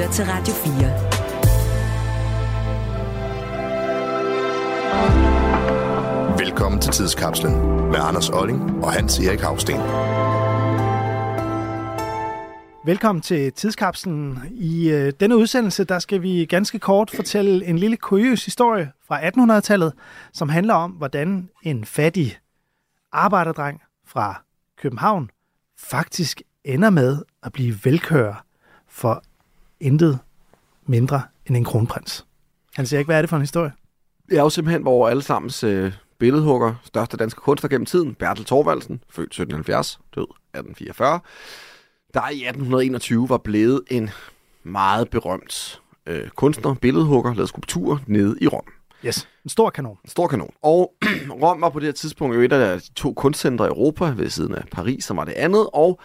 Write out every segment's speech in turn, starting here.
lytter til Radio 4. Velkommen til Tidskapslen med Anders Olling og Hans Erik Havsten. Velkommen til Tidskapslen. I øh, denne udsendelse der skal vi ganske kort fortælle en lille kuriøs historie fra 1800-tallet, som handler om, hvordan en fattig arbejderdreng fra København faktisk ender med at blive velkører for intet mindre end en kronprins. Han siger ikke, hvad er det for en historie? Det er jo simpelthen, hvor alle sammens øh, billedhugger, største danske kunstner gennem tiden, Bertel Thorvaldsen, født 1770, død 1844, der i 1821 var blevet en meget berømt øh, kunstner, billedhugger, lavede skulpturer nede i Rom. Yes, en stor kanon. En stor kanon. Og Rom var på det her tidspunkt jo et af de to kunstcentre i Europa, ved siden af Paris, som var det andet, og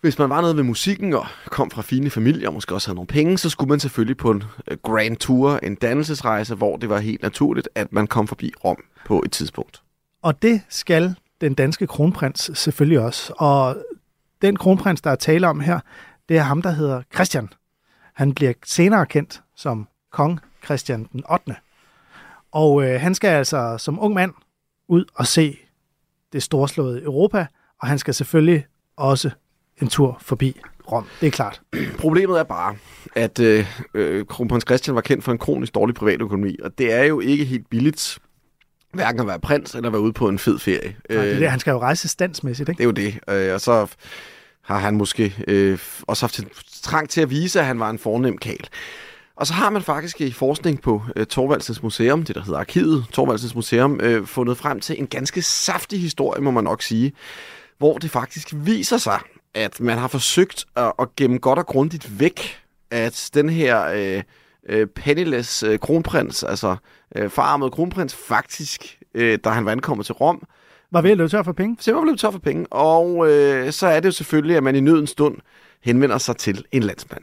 hvis man var nede ved musikken og kom fra fine familier og måske også havde nogle penge, så skulle man selvfølgelig på en øh, grand tour, en dannelsesrejse, hvor det var helt naturligt, at man kom forbi Rom på et tidspunkt. Og det skal den danske kronprins selvfølgelig også. Og den kronprins, der er tale om her, det er ham, der hedder Christian. Han bliver senere kendt som kong Christian den 8. Og øh, han skal altså som ung mand ud og se det storslåede Europa, og han skal selvfølgelig også en tur forbi Rom. Det er klart. Problemet er bare, at øh, øh, kronprins Christian var kendt for en kronisk dårlig privatøkonomi, og det er jo ikke helt billigt hverken at være prins eller være ude på en fed ferie. Nej, det er det. Han skal jo rejse standsmæssigt, ikke? Det er jo det. Øh, og så har han måske øh, også haft trang til at vise, at han var en fornem kal. Og så har man faktisk i forskning på øh, Torvaldsens Museum, det der hedder Arkivet, Torvaldsens Museum, øh, fundet frem til en ganske saftig historie, må man nok sige, hvor det faktisk viser sig, at man har forsøgt at, at gemme godt og grundigt væk, at den her øh, øh, penniless øh, kronprins, altså øh, fararmet kronprins, faktisk, øh, da han var ankommet til Rom, var ved at løbe tør for penge. Simpelthen løbe tør for penge. Og øh, så er det jo selvfølgelig, at man i nødens stund henvender sig til en landsmand.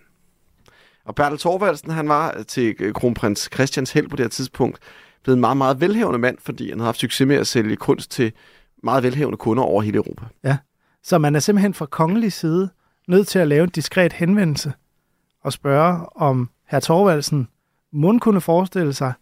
Og Bertel Thorvaldsen, han var til øh, kronprins Christians held på det her tidspunkt blevet en meget, meget velhævende mand, fordi han har haft succes med at sælge kunst til meget velhævende kunder over hele Europa. Ja, så man er simpelthen fra kongelig side nødt til at lave en diskret henvendelse og spørge, om herr Thorvaldsen må kunne forestille sig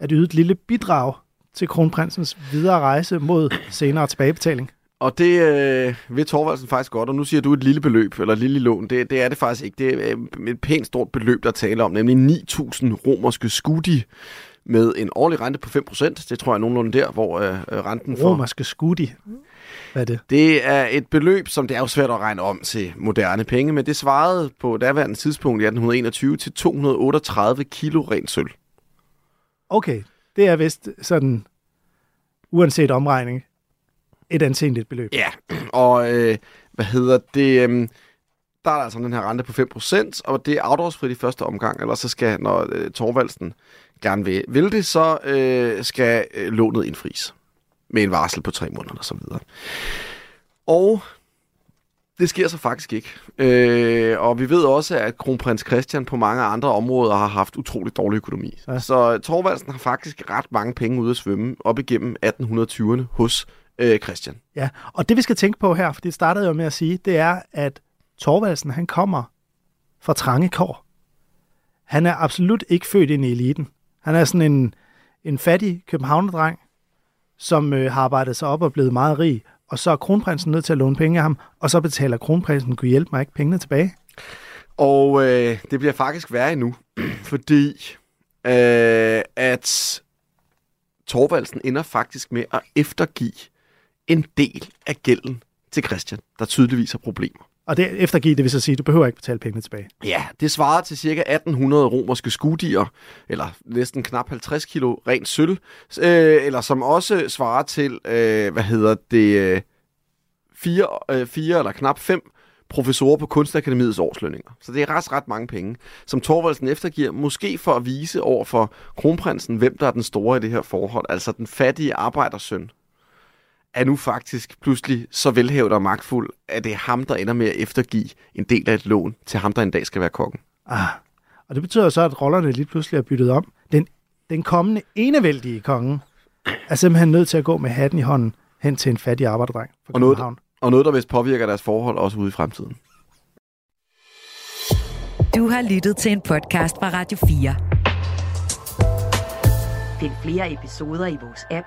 at yde et lille bidrag til kronprinsens videre rejse mod senere tilbagebetaling. Og det øh, vil Thorvaldsen faktisk godt, og nu siger du et lille beløb, eller et lille lån. Det, det er det faktisk ikke. Det er øh, et pænt stort beløb, der taler om, nemlig 9.000 romerske skudi med en årlig rente på 5%. Det tror jeg er nogenlunde der, hvor øh, renten for... Romerske skudi? Hvad er det? Det er et beløb, som det er jo svært at regne om til moderne penge, men det svarede på daværende tidspunkt i 1821 til 238 kilo rent sølv. Okay, det er vist sådan, uanset omregning, et ansenligt beløb. Ja, og øh, hvad hedder det... Øh, der er altså den her rente på 5%, og det er afdragsfrit i første omgang, eller så skal, når øh, Torvaldsen gerne vil, vil det, så øh, skal øh, lånet indfries med en varsel på tre måneder og så videre. Og det sker så faktisk ikke. Øh, og vi ved også, at kronprins Christian på mange andre områder har haft utrolig dårlig økonomi. Ja. Så Torvaldsen har faktisk ret mange penge ude at svømme op igennem 1820'erne hos øh, Christian. Ja, og det vi skal tænke på her, for det startede jo med at sige, det er, at Torvaldsen han kommer fra trange kår. Han er absolut ikke født ind i eliten. Han er sådan en, en fattig københavnerdreng, som øh, har arbejdet sig op og blevet meget rig, og så er kronprinsen nødt til at låne penge af ham, og så betaler kronprinsen, kunne hjælpe mig ikke pengene tilbage? Og øh, det bliver faktisk værre endnu, fordi øh, at Torvaldsen ender faktisk med at eftergive en del af gælden til Christian, der tydeligvis har problemer. Og det eftergiv det vil så sige, at du behøver ikke betale pengene tilbage. Ja, det svarer til ca. 1800 romerske skudier, eller næsten knap 50 kilo rent sølv, øh, eller som også svarer til, øh, hvad hedder det, øh, fire, øh, fire eller knap fem professorer på Kunstakademiets årslønninger. Så det er ret, ret mange penge, som Torvaldsen eftergiver, måske for at vise over for kronprinsen, hvem der er den store i det her forhold, altså den fattige arbejdersøn, er nu faktisk pludselig så velhævet og magtfuld, at det er ham, der ender med at eftergive en del af et lån til ham, der en dag skal være kongen. Ah, og det betyder så, at rollerne lige pludselig er byttet om. Den, den kommende enevældige konge er simpelthen nødt til at gå med hatten i hånden hen til en fattig arbejderdreng fra og noget, og noget, der vist påvirker deres forhold også ude i fremtiden. Du har lyttet til en podcast fra Radio 4. Find flere episoder i vores app,